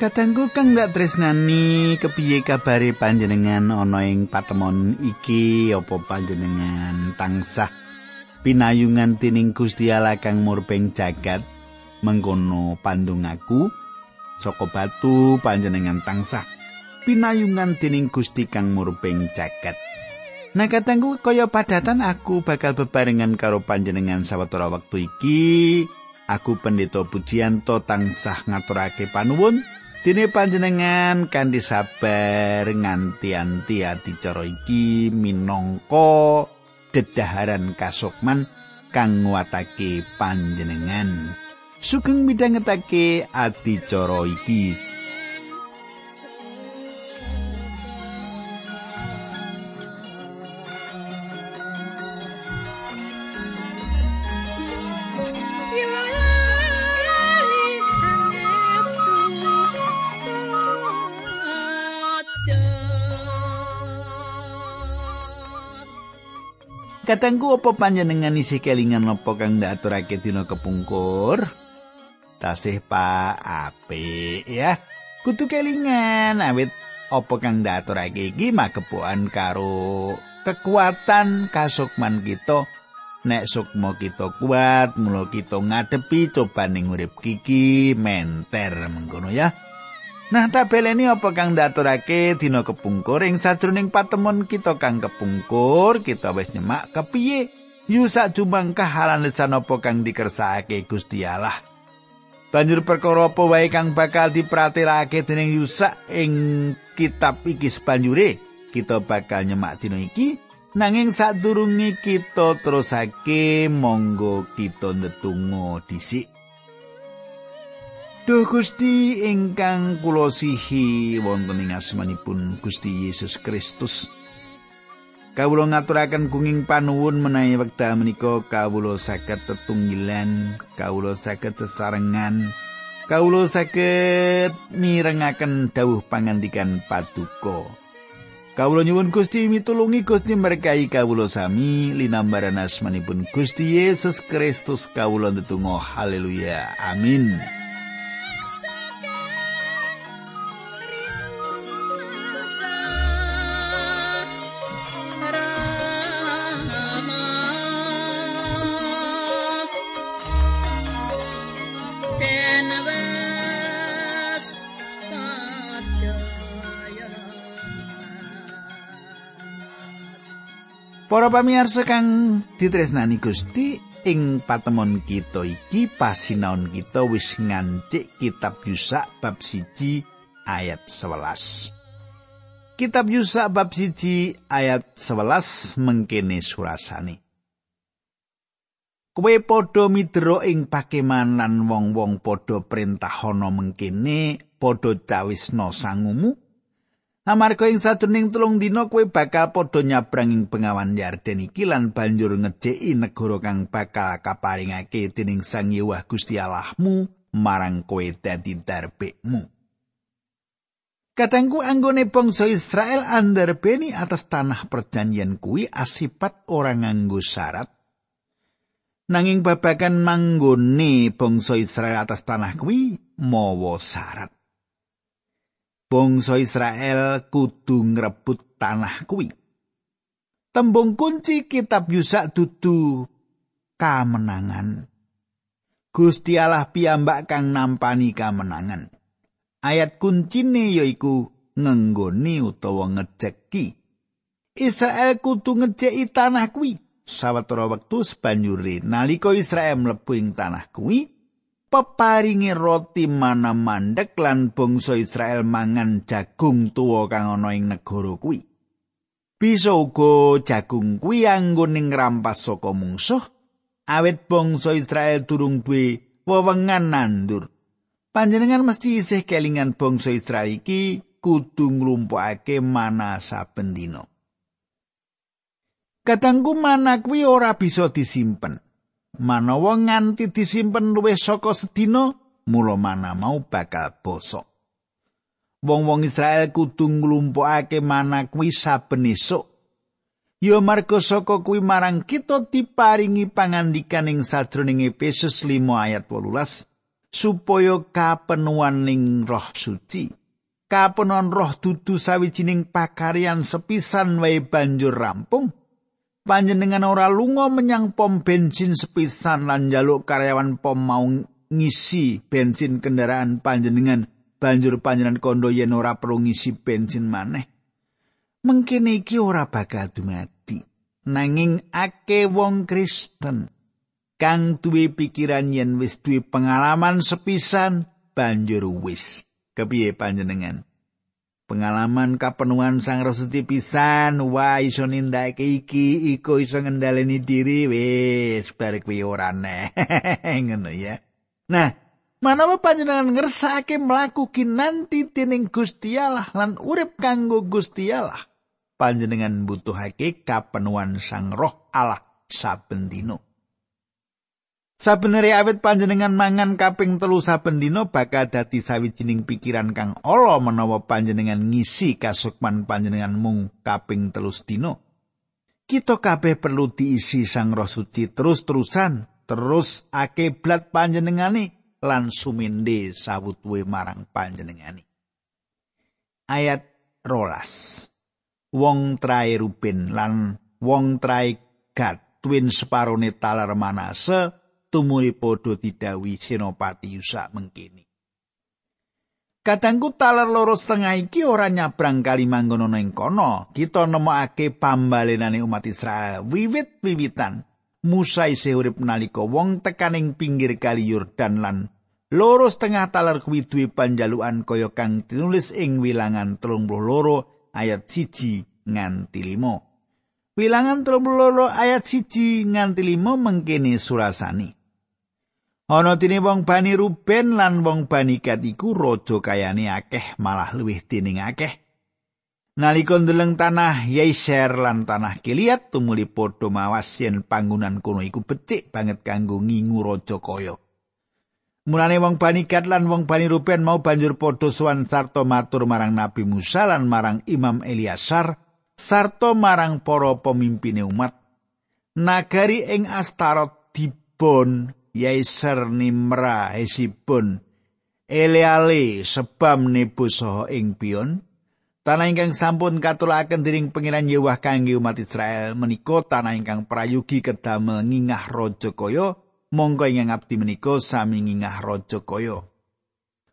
Kadangku kang ndak tresnani kepiye kabare panjenengan ana ing patemon iki? Apa panjenengan tansah pinayungan tining Gusti Allah kang murbeng jagat? Mengkono pandung aku saka batu panjenengan tansah pinayungan tining Gusti kang murbeng jagat. Nah katangku kaya padatan aku bakal bebarengan karo panjenengan sawetara wektu iki. Aku pendeta pujianto tansah ngaturake panuwun Dene panjenengan kanthi sabar nganti-anti adicara iki minangka dedaharan kasukman kang nguatake panjenengan. Sugeng midhangetake adicara iki. Katangku apa panjenengan isi kelingan apa kang ndak aturake dina kepungkur? Tasih Pak apik ya. Kudu kelingan awit apa kang ndak aturake iki magepokan karo kekuatan kasukman kita. Nek sukma kita kuat, mula kita ngadepi cobaning urip kiki menter mengkono ya. Nah, tak beleni apa kang ndaturake dina kepungkur ing sajroning patemon kita kang kepungkur, kita wis nyemak kepiye yu sak jumbang kahalan lesan apa kang dikersakake Gusti Allah. Banjur perkara apa wae kang bakal dipratilake dening Yusak ing kitab iki sebanjure, kita bakal nyemak dina iki. Nanging sadurunge kita terusake monggo kita ndedonga dhisik. Duh Gusti ingkang kula sihi wonten ing asmanipun Gusti Yesus Kristus. Kawula ngaturaken gunging panuwun menawi wekdal menika kawula saged tetunggilan, kawula saged sesarengan, kawula saged mirengaken dawuh pangandikan paduka. Kawula nyuwun Gusti mitulungi Gusti berkahi kawula sami linambaran asmanipun Gusti Yesus Kristus kawula ndedonga haleluya amin. Para pamirsa kang ditresnani Gusti ing patemon kita iki pasinaon kita wis ngancik kitab Yusak bab siji ayat 11. Kitab Yusak bab siji ayat 11 mengkene surasane. Kowe padha midro ing pakemanan wong-wong padha perintahana mengkene padha cawisna sangumu Amarga ing sajroning telung dina kowe bakal padha nyabrang ing pengawan Yarden iki lan banjur ngejeki negara kang bakal kaparingake dening Sang Yewah Gusti Allahmu marang kowe dadi darbekmu. Katangku anggone bangsa Israel andarbeni atas tanah perjanjian kuwi asipat orang nganggo syarat. Nanging babagan manggone bangsa Israel atas tanah kuwi mawa syarat. Bangsa Israel kudu ngrebut tanah kuwi. Tembung kunci kitab Yusak dudu kamenangan. Gusti Allah piyambak kang nampani kamenangan. Ayat kuncine yaiku ngenggoni utawa ngejeki. Israel kudu ngejeki tanah kuwi. Sawetara wektu sebanjure nalika Israel mlebu ing tanah kuwi, peparingi roti mana mandek lan bangsa Israel mangan jagung tuwa kang ana ing negara kuwi. Bisa uga jagung kuwi anggo ning rampas saka mungsuh awit bangsa Israel durung duwe wewengan nandur. Panjenengan mesti isih kelingan bangsa Israel iki kudu nglumpukake mana saben dina. Katangku mana kuwi ora bisa disimpen. Manawa nganti disimpen luwih saka sedina mula mana mau bakal bosok. Wong-wong Israel kudu nglumpukake mana kuwi saben esuk. Ya marga saka kuwi marang kita diparingi pangandikan ing sajroning Efesus 5 ayat 18 supaya kapenuan ning roh suci kapenuan roh dudu sawijining pakaryan sepisan wae banjur rampung panjenengan ora lunga menyang pom bensin sepisan lan njaluk karyawan pom mau ngisi bensin kendaraan panjenengan. Banjur panjenengan kondo yen ora perlu ngisi bensin maneh. Mengkene iki ora bakal dumati nanging ake wong Kristen kang duwe pikiran yen wis duwe pengalaman sepisan banjur wis. Kepiye panjenengan pengalaman kapenuhan sang resuti pisan wah iso nindakake iki iko iso ngendaleni diri. Wis bar kuwi ora ngono ya. Nah, manawa panjenengan ngersake mlaku kinanti tining Gusti Allah lan urip kanggo Gusti Allah, panjenengan butuhake kapenuan Sang Roh Allah saben dina. Sabenere awit panjenengan mangan kaping telu saben dina bakal dadi sawijining pikiran kang ala menawa panjenengan ngisi kasukman panjenengan mung kaping telu dina. Kita kabeh perlu diisi Sang Roh Suci terus-terusan terus akiblat panjenengani lan suminde sawutuwe marang panjenengani. Ayat rolas. Wong trai Ruben lan wong trai Gad twin separone talar Manase tumuli padha didawi Senopati Yusa mengkini. Kadangku talar loro setengah iki ora nyabrang kali manggono ning kono. Kita nemokake pambalenane umat Israel wiwit-wiwitan Musa isih urip nalika wong tekaning pinggir kali Yordan lan loro setengah taler kuwi duwe panjalukan kaya kang tinulis ing wilangan 32 ayat 1 nganti 5. Wilangan 32 ayat 1 nganti 5 mengkene surasani. Ana dene wong Bani Ruben lan wong Bani Gad iku raja kayane akeh malah luwih dening akeh. Nalika ndeleng tanah Yaiser lan tanah Kiliat tumuli padha mawas yen panggonan kono iku becik banget kanggo ngingu raja kaya. Mulane wong Bani Gad lan wong Bani Ruben mau banjur padha suwan sarta matur marang Nabi Musa lan marang Imam Eliasar sarta marang para pemimpin umat. Nagari ing Astarot dibon Yaiser Nimra Hesibon Eleale sebam nebo saha ing Pion. Tanah ingkang sampun katulaken dening pengiran Yewah kangge umat Israel. Menika tanah ingkang prayogi kedamel ngingah raja kaya. Monggo ingkang abdi menika sami ngingah raja kaya.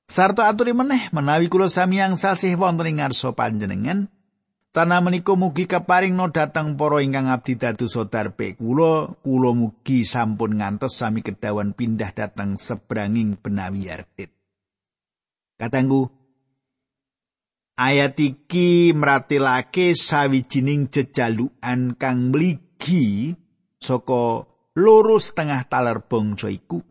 Sarta aturi meneh menawi kula sami yang sasih wonten ing ngarsa panjenengan tanah menika mugi kaparing no dhateng para ingkang abdi dados darpe kula kula mugi sampun ngantos sami kedawan pindah dhateng sebranging benawi Yardet. Katanggu Ayat iki mratilake sawijining jejalukan kang mligi saka loro setengah taler bangsa iku.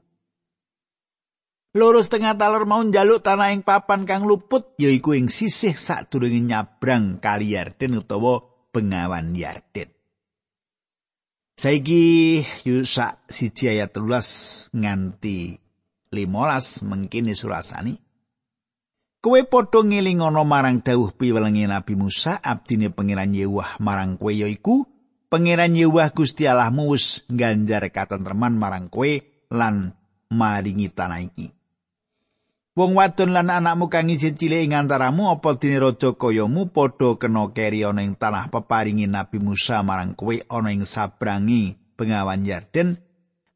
Loro setengah taler mau njaluk tanah ing papan kang luput yaiku ing sisih sadurunge nyabrang kali Yarden utawa Bengawan Yarden. Saiki Yusa siji ayat 13 nganti 15 mengkini surasani. Kowe padha ngelingono marang dawuh piwelengi Nabi Musa abdine pangeran Yewah marang kowe yaiku pangeran Yewah Gusti Allahmu wis ngganjar katentreman marang kowe lan maringi tanah iki. Wong wadon lan anakmu kang isih cilik ing antaramu apa dene raja kayamu padha kena keri ana ing tanah peparingi Nabi Musa marang kowe ana ing sabrangi Bengawan Yarden?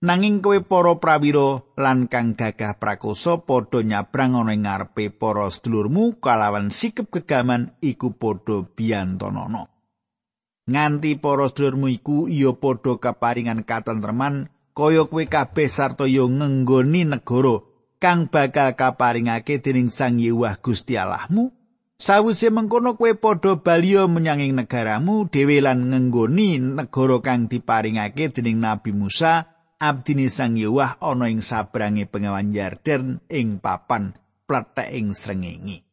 Nanging kowe para prawira lan kang gagah prakoso padha nyabrang ana ing ngarepe para sedulurmu kalawan sikep kegaman iku padha biyantanana. Nganti para sedulurmu iku iya padha kaparingan katentreman kaya kowe kabeh sarta yo ngenggoni negara kang bakal kaparingake dening Sang Yewah Gusti Allahmu Sawise mengkono kowe padha balio menyanging negaramu dhewe lan ngenggoni negara kang diparingake dening Nabi Musa abdine Sang Yewah ana ing sabrange pengawan Yarden ing papan plethek ing srengenge.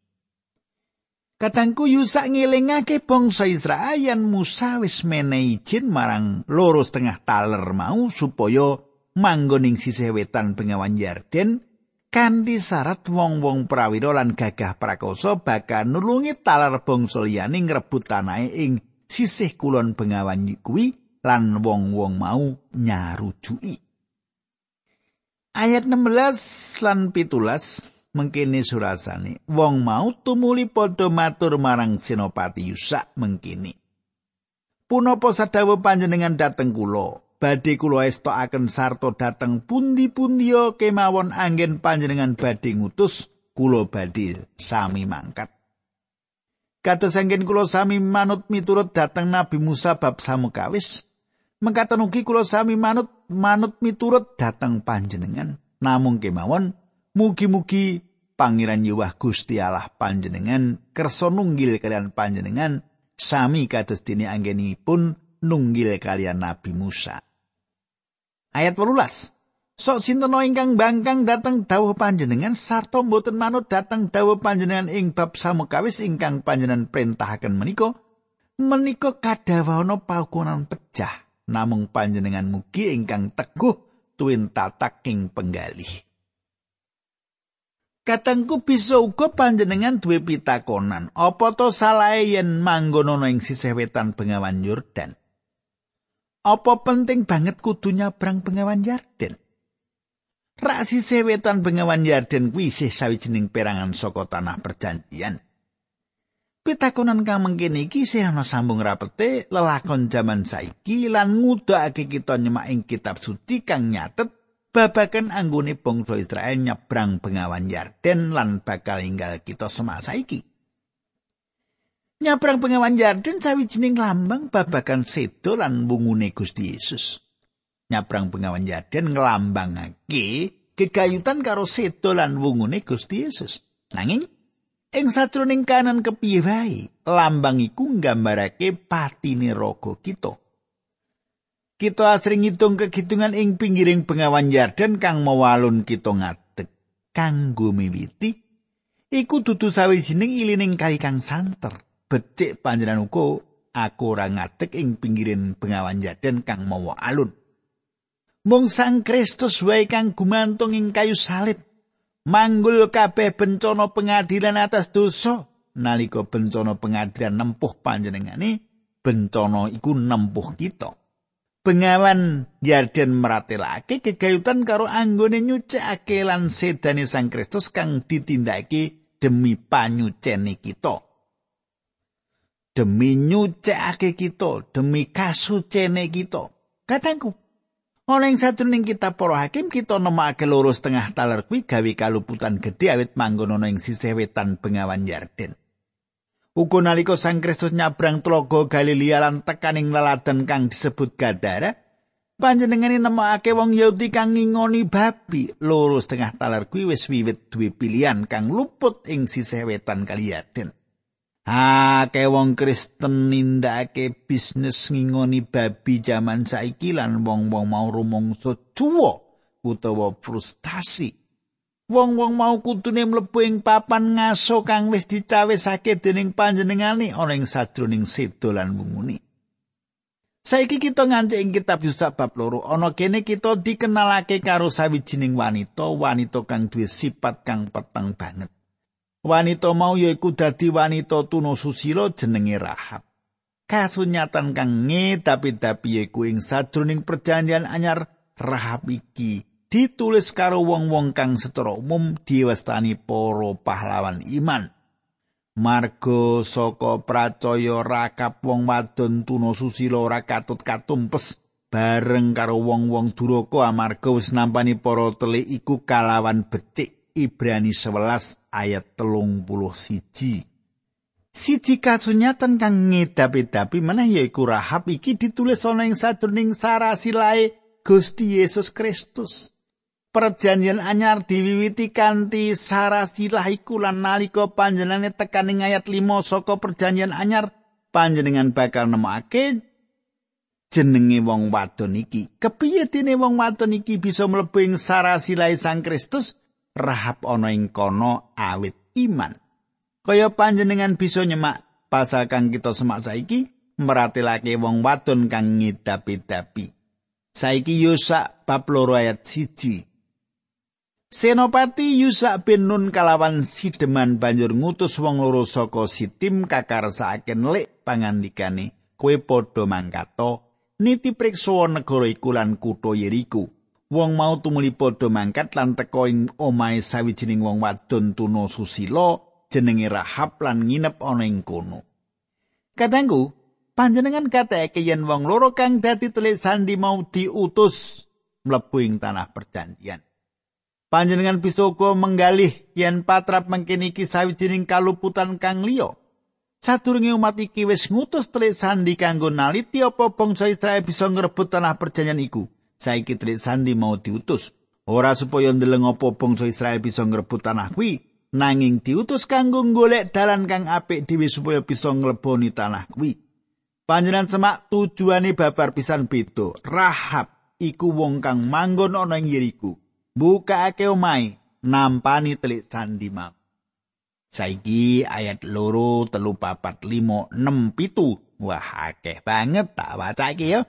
Katangku Yusak ngelingake bangsa Israel yen Musa wis menehi izin marang loro setengah taler mau supaya manggon ing sisih wetan pengawan Yarden kanthi syarat wong-wong prawira lan gagah prakoso bakal nulungi taler bangsa liyane ngrebut tanahe ing sisih kulon pengawan kuwi lan wong-wong mau nyarujuki. Ayat 16 lan 17 mengkini surasane wong mau tumuli padha matur marang Senopati Yusak mengkini. Punapa sadawa panjenengan dateng kula? Badhe kula estokaken sarta dateng pundi-pundiya kemawon anggen panjenengan badhe ngutus kula badhe sami mangkat. Kados anggen kula sami manut miturut dateng Nabi Musa bab samukawis, mengkatan ugi kula sami manut manut miturut dateng panjenengan namung kemawon mugi-mugi Pangeran Yewah Gusti Allah panjenengan kersa nunggil kalian panjenengan sami kados dene anggenipun nunggil kalian Nabi Musa. Ayat 18. Sok sinten ingkang bangkang dateng dawuh panjenengan sarta mboten manut dateng dawuh panjenengan ing bab samukawis ingkang panjenengan perintahaken menika menika kadawana paukuran pecah namung panjenengan mugi ingkang teguh tuwin tatak ing penggalih. Katengku bisa uga panjenengan duwe pitakonan, apa to salahe yen manggon ing sisih wetan Bengawan Yordan? Apa penting banget kudu nyabrang Bengawan Yordan? Rak sisih wetan Bengawan Yordan kuwi isih sawijining perangan saka tanah perjanjian. Pitakonan kang iki sing ana sambung rapete lelakon jaman saiki lan ngudhake kita nyemak ing kitab suci kang nyatet babagan anggone bangsa Israel nyebrang Bengawan Yarden lan bakal inggal kita semasa saiki. Nyabrang Bengawan Yarden sawijining lambang babagan sedo lan wungune Gusti Yesus. Nyabrang Bengawan Yarden nglambangake kegayutan karo sedo lan wungune Gusti Yesus. Nanging Ing sajroning kanan kepiye wae, lambang iku nggambarake patine raga kita. Kita asring ngitung kegitungan ing pinggiring bengawan Yarden kang mawalun kita ngadeg kanggo miwiti iku dudu sawijining ilining kali kang santer. Becik panjenengan uga aku ora ngadeg ing pinggiring bengawan Yarden kang mawa alun. Mung Sang Kristus wae kang gumantung ing kayu salib manggul kabeh bencana pengadilan atas dosa. Nalika bencana pengadilan nempuh panjenengane bencana iku nempuh kita. Bengawan yarden meratelake kegayutan karo anggone nyucikake lan sedane Sang Kristus kang ditindakake demi panyucene kita demi nyucikake kita demi kasucene kita katangku Ana ing sajroning kitab para hakim kita nemake loro setengah taler kuwi gawe kaluputan gedhe awit manggon ana ing sisih wetan Bengawan Yarden. Uga nalika Sang Kristus nyabrang tlaga Galilea lan tekaning laladan kang disebut Gadara, panjenengane nemake wong Yahudi kang ngingoni babi. Loro setengah taler kuwi wis wiwit duwe pilihan kang luput ing sisih wetan Kali Yarden. Ake wong Kristen nindakake bisnis ngingoni babi jaman saiki lan wong-wong mau rumangsa cuwa utawa frustasi. Wong-wong mau kutune mlebu ing papan ngaso kang wis dicawisake dening panjenengane ana ing sadroning sedo lan wunguni. Saiki kita ngancik ing kitab Yusuf bab loro ana kene kita dikenalake karo sawijining wanita, wanita kang duwe sifat kang peteng banget. Wanita mau yaiku dadi wanita tuna susila jenenge Rahab. Kasunyatan kang ngedapi-dapi yaiku ing sadroning perjanjian anyar Rahab iki ditulis karo wong-wong kang secara umum diwastani para pahlawan iman. Margo saka pracaya rakap wong wadon tuna susila ora katut katumpes bareng karo wong-wong duraka amarga wis nampani para telik iku kalawan becik Ibrani 11 ayat telung puluh siji. Siji kasunyatan kang ngedapi-dapi meneh yaiku Rahab iki ditulis ana ing sarasilae Gusti Yesus Kristus. Perjanjian anyar diwiwiti kanthi sarasilah iku lan nalika tekaning ayat 5 saka perjanjian anyar panjenengan bakal nemokake jenenge wong wadon iki. Kepiye dene wong wadon iki bisa mlebu ing sarasilae Sang Kristus? Rahap ana ing kono awit iman. Kaya panjenengan bisa nyemak pasal kang kita semak saiki meratelake wong wadon kang ngidapi-dapi. Saiki Yusak bab loro ayat siji. Senopati Yusak bin Nun kalawan sideman banjur ngutus wong loro saka Sitim kakarsaken lek pangandikane kowe padha mangkato niti priksa negara iku lan kutha Yeriko. Wong mau tumuli padha mangkat lan teka ing omahe sawijining wong wadon tuna susila jenenge Rahab lan nginep ana ing kono. Katanggu, panjenengan kateke yen wong loro kang dadi telik sandi mau diutus mlebu ing tanah perjanjian. Panjenengan bisa menggalih yen patrap mengkene iki sawijining kaluputan kang liya. Sadurunge umat iki wis ngutus telik sandi kanggo naliti apa bangsa Israel bisa ngrebut tanah perjanjian iku. Saiki trik mau diutus. Ora supaya ndeleng apa bangsa Israel bisa ngrebut tanah kuwi. Nanging diutus kanggo golek dalan kang apik dhewe supaya bisa ngleboni tanah kuwi. Panjenengan semak tujuane babar pisan beda. Rahab iku wong kang manggon ana ing Yeriko bukake omahe nampani telik sandi mau. Saiki ayat loro telu papat limo enam pitu. Wah akeh banget tak waca iki ya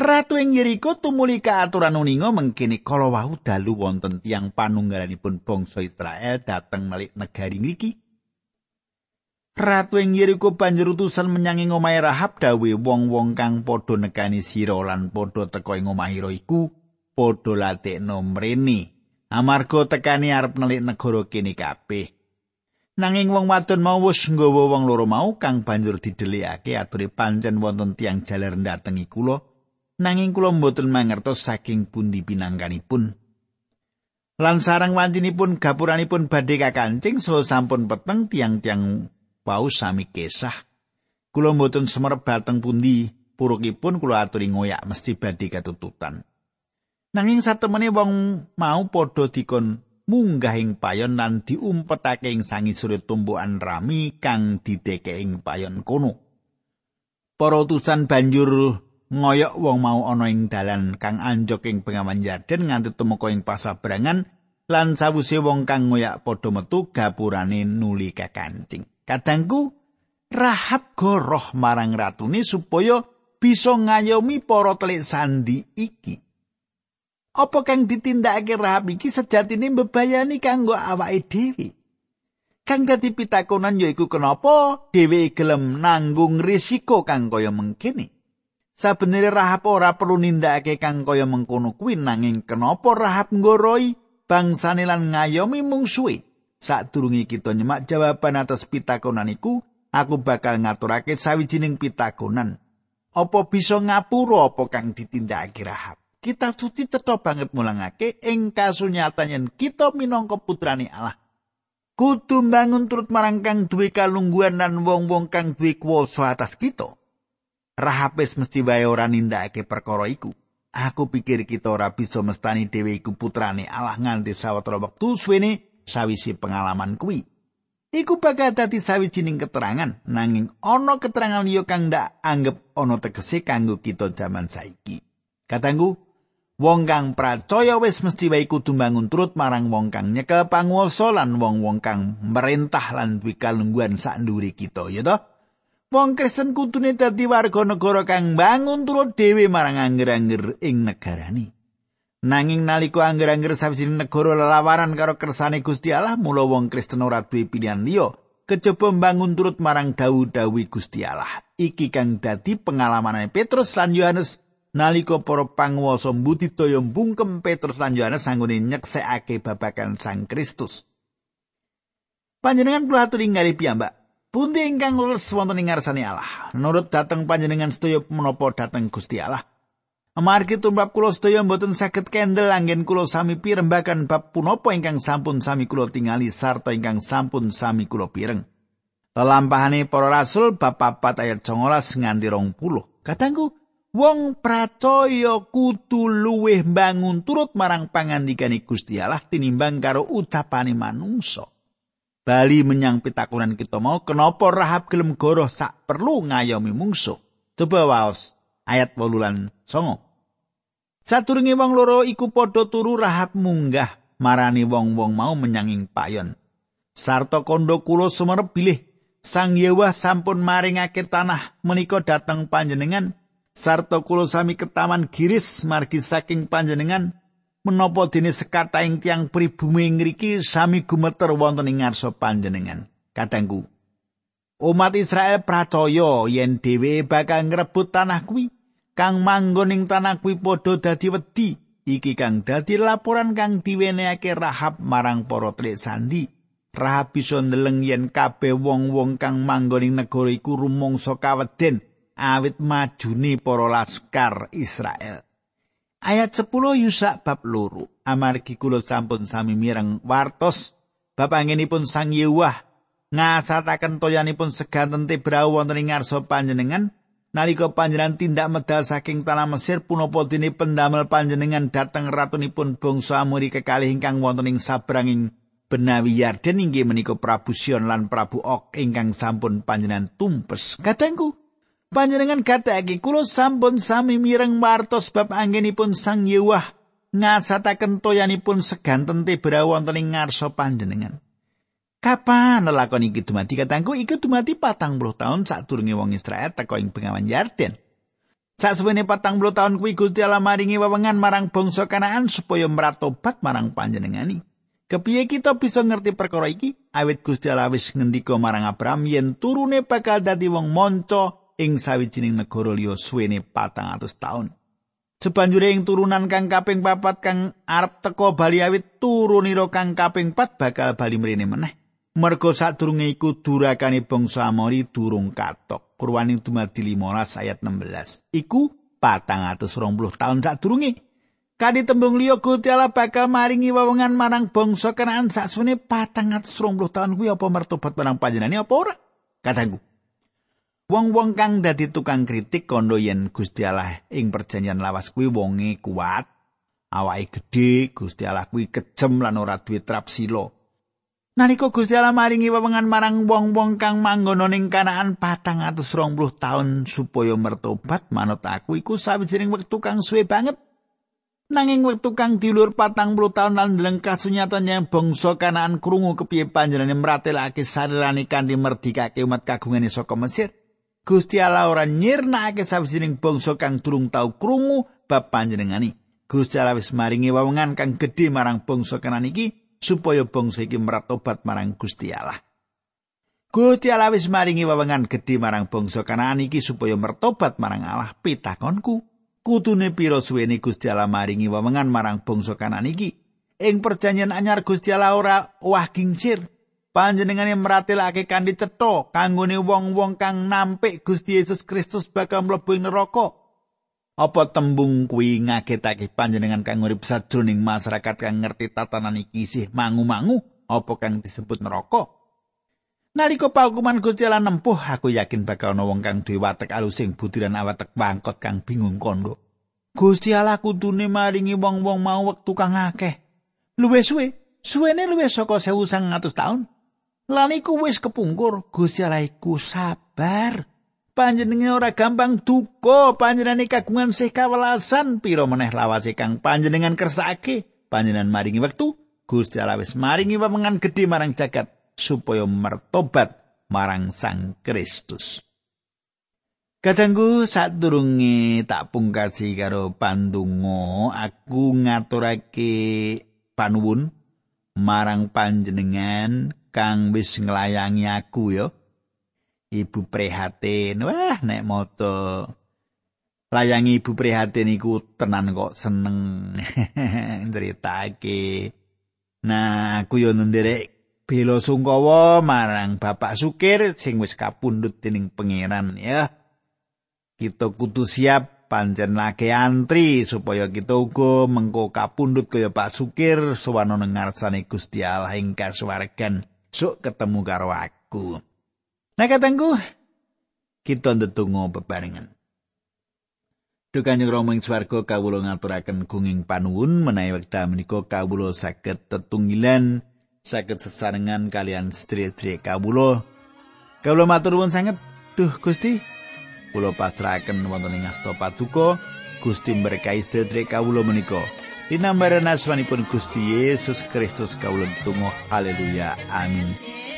Ratu ing Yeriko tumuli kaaturan uninga mengkini kala wau dalu wonten tiang panunggalanipun bangsa Israel dateng melik negari niki. Ratu ing Yeriko banjur utusan menyang ing omahe Rahab dawe wong-wong kang padha nekani sira lan padha teka ing omahira iku padha latekno mrene. Amarga tekani arep nelik negara kene kabeh. Nanging wong wadon mau wis nggawa wong loro mau kang banjur didelikake ature pancen wonten tiang jaler ndatengi kula. Nanging kula mboten mangertos saking pundi pinangkanipun. Lan sarang wancinipun gapuranipun badhe kakancing so sampun peteng tiang-tiang pau sami kesah. Kula mboten semerep bateng pundi purukipun kula aturi ngoyak mesti badhe katututan. Nanging satemene wong mau padha dikon munggah ing payon lan diumpetake ing sangisore tumbukan rami kang dideke ing payon kono. Para utusan banjur ngoyok wong mau ana ing dalan kang anjok ing pengaman Yarden nganti tumeka ing pasabrangan lan sawuse wong kang ngoyak padha metu gapurane nuli kakancing. Kadangku Rahab goroh marang ratune supaya bisa ngayomi para telik sandi iki. Apa kang ditindakake Rahab iki sejatine mbebayani kanggo awake dhewe? Kang dadi pitakonan yaiku kenapa dhewe gelem nanggung risiko kang kaya mengkene? Sabenere Rahab ora perlu nindakake kang kaya mengkono kuwi nanging kenapa Rahab nggoroi bangsane lan ngayomi mungsuhe. Sadurunge kita nyemak jawaban atas pitakonan iku, aku bakal ngaturake sawijining pitakonan. Apa bisa ngapura apa kang ditindakake Rahab? Kita suci cetha banget mulangake ing kasunyatan yen kita minangka putrane Allah. Kudu bangun turut marang kang duwe kalungguhan lan wong-wong kang duwe kuwasa atas kita. Rahab wis mesti wae ora nindakake perkara iku. Aku pikir kita ora bisa mestani dhewe iku putrane Allah nganti sawetara wektu suwene sawisi pengalaman kuwi. Iku bakal dadi sawijining keterangan nanging ana keterangan liya kang ndak anggap ana tegese kanggo kita jaman saiki. Katanggu, wong kang percaya wis mesti wae kudu bangun turut marang wong kang nyekel panguwasa lan wong-wong kang merintah lan duwe kalungguhan sak kita, ya toh? Wong Kristen kutune dadi warga negara kang bangun turut dhewe marang angger-angger ing negarane. Nanging nalika angger-angger sawijining negara lelawaran karo kersane Gusti Allah, mula wong Kristen ora duwe pilihan liya kejaba bangun turut marang dawuh-dawuh Gusti Allah. Iki kang dadi pengalamane Petrus lan Yohanes nalika para panguwasa mbudidaya mbungkem Petrus lan Yohanes sanggone nyeksekake babagan Sang Kristus. Panjenengan kula aturi ngali piyambak Pundi ingkang leres wonten ing ngarsane Allah? Nurut dateng panjenengan sedaya menapa dateng Gusti Allah? Amargi tumrap kula sedaya mboten saged kendel anggen kula sami pirembakan bab punapa ingkang sampun sami kula tingali sarta ingkang sampun sami kula pireng. Lelampahane para rasul bab 4 ayat 19 nganti 20. Katangku, wong pracaya kudu luwih bangun turut marang pangandikane Gusti Allah tinimbang karo ucapane manungsa. Bali menyang pitakunan kita mau kenapa Rahab gelem goroh sak perlu ngayomi mungsuh? Coba waos ayat wolulan songo. Saturunge wong loro iku padha turu Rahab munggah marani wong-wong mau menyanging payon. Sarta kondo kula sumerep bilih Sang Yewa sampun maringake tanah menika dateng panjenengan. Sarta kula sami ketaman giris margi saking panjenengan menapa dene sekataing tiang pribumi ngriki sami gumeter wonten ing ngarsa panjenengan. Kadangku, umat Israel percaya yen dhewe bakal ngrebut tanah kuwi kang manggon ing tanah kuwi padha dadi wedi iki kang dadi laporan kang diwenehake Rahab marang para trik sandi. Rahab bisa ndeleng yen kabeh wong-wong kang manggon ing negara iku rumangsa kaweden awit majune para laskar Israel Ayat 10 Yusak bab loro amargi kula sampun sami mireng wartos. Bab anginipun Sang Yewah ngasataken toyanipun seganten tebrau wonten ing ngarsa panjenengan. Nalika panjenengan tindak medal saking tanah Mesir punapa dene pendamel panjenengan dhateng ratunipun bangsa Amori kekalih ingkang wonten ing sabranging Benawi Yarden inggih menika Prabu Sion lan Prabu Ok ingkang sampun panjenengan tumpes. Kadangku panjenengan gateki kula sampun sami mireng wartos bab anggenipun Sang Yewah ngasataken toyanipun seganten tebra wonten ing ngarsa panjenengan. Kapan lelakon iki dumadi katangku iku dumadi patang puluh saat turungi wong Israel teko ing bengawan Yarden. Sebenarnya patang puluh tahun kuwi Gusti Allah maringi wewengan marang bangsa Kanaan supaya meratobat marang panjenengani. Kepiye kita bisa ngerti perkara iki? Awit Gusti Allah wis ngendika marang Abraham yen turune bakal dadi wong monco ing sawijining negara liya suwene patang atus tahun. Sebanjure ing turunan kang kaping papat kang arep teko bali awit turunira kang kaping pat bakal bali mrene meneh. Mergo sadurunge iku durakane bangsa Amori durung katok. Purwaning dumadi 15 ayat 16. Iku 420 taun sadurunge. Kadi tembung liya Gusti bakal maringi wewengan marang bangsa Kanaan saksune 420 taun kuwi apa mertobat marang panjenengane apa ora? Katangku. Wong-wong kang dadi tukang kritik kondo yen Gusti Allah ing perjanjian lawas kuwi wonge kuat, awake gedhe, Gusti Allah kuwi kejem lan ora duwe trap silo. Nalika Gusti Allah maringi wewengan marang wong-wong kang manggon ning Kanaan 420 taun supaya mertobat manut aku iku sawijining wektu kang suwe banget. Nanging wektu kang diulur 40 taun lan ndeleng kasunyatan yang bangsa Kanaan krungu kepiye panjenengane mratelake sarirane kanthi merdikake umat kagungane saka Mesir. Gusti Allah ora nyirnakake sawijining bangsa kang durung tau krungu bab panjenengani. Gusti Allah wis maringi wewengan kang gedhe marang bangsa Kanaan iki supaya bangsa iki meratobat marang Gusti Allah. Gusti Allah wis maringi wewengan gedhe marang bangsa Kanaan iki supaya mertobat marang Allah pitakonku. Kutune pira suwene Gusti Allah maringi wewengan marang bangsa Kanaan iki? Ing perjanjian anyar Gusti Allah ora wah gingsir. Panjenengane meratelake kanthi cetha kanggone wong-wong kang nampik Gusti Yesus Kristus bakal mlebu neraka. Apa tembung kuwi ngagetake panjenengan kang urip sadroning masyarakat kang ngerti tatanan iki isih mangu-mangu apa kang disebut neraka? Nalika paukuman Gusti Allah nempuh, aku yakin bakal ana wong kang duwe watek alusing butiran awatek bangkot kang bingung kondo. Gusti Allah kudune maringi wong-wong mau wektu kang akeh. Luwih suwe, suwene luwih saka 1900 taun. Lan iku wis kepungkur, Gusti Allah iku sabar. panjenengane ora gampang duka panjenengane kagungan sih kawelasan. Pira meneh lawase kang panjenengan kersake? Panjenengan maringi wektu Gusti Allah wis maringi wewengan gedhe marang jagat supaya mertobat marang Sang Kristus. Kadangku sadurunge tak pungkasi karo pandungo aku ngaturake panuwun marang panjenengan kang wis nglayangi aku ya Ibu prihatin. Wah, nek moto layangi ibu prihatin iku tenan kok seneng critake. Nah, aku yo nderek bela sungkawa marang Bapak Sukir sing wis kapundhut dening pangeran ya. Kita kudu siap pancen lagi antri supaya kita uga mengko kapundhut kaya Pak Sukir suwana nang ngarsane Gusti Allah ing kasuwargan. Sok ketemu karo aku. Nah katangku, kita ndedonga bebarengan. Dukane Rama ing swarga kawula ngaturaken gunging panuwun menawi wekdal menika kawula saged tetunggilan saged sesarengan kalian sedherek kawula. Kawula matur nuwun sanget, duh Gusti, kula pasrahaken wonten ing asta paduka, Gusti berkahi sedherek kawula menika. Dinambaran asmanipun Gusti Yesus Kristus kawula tunggu haleluya. Amin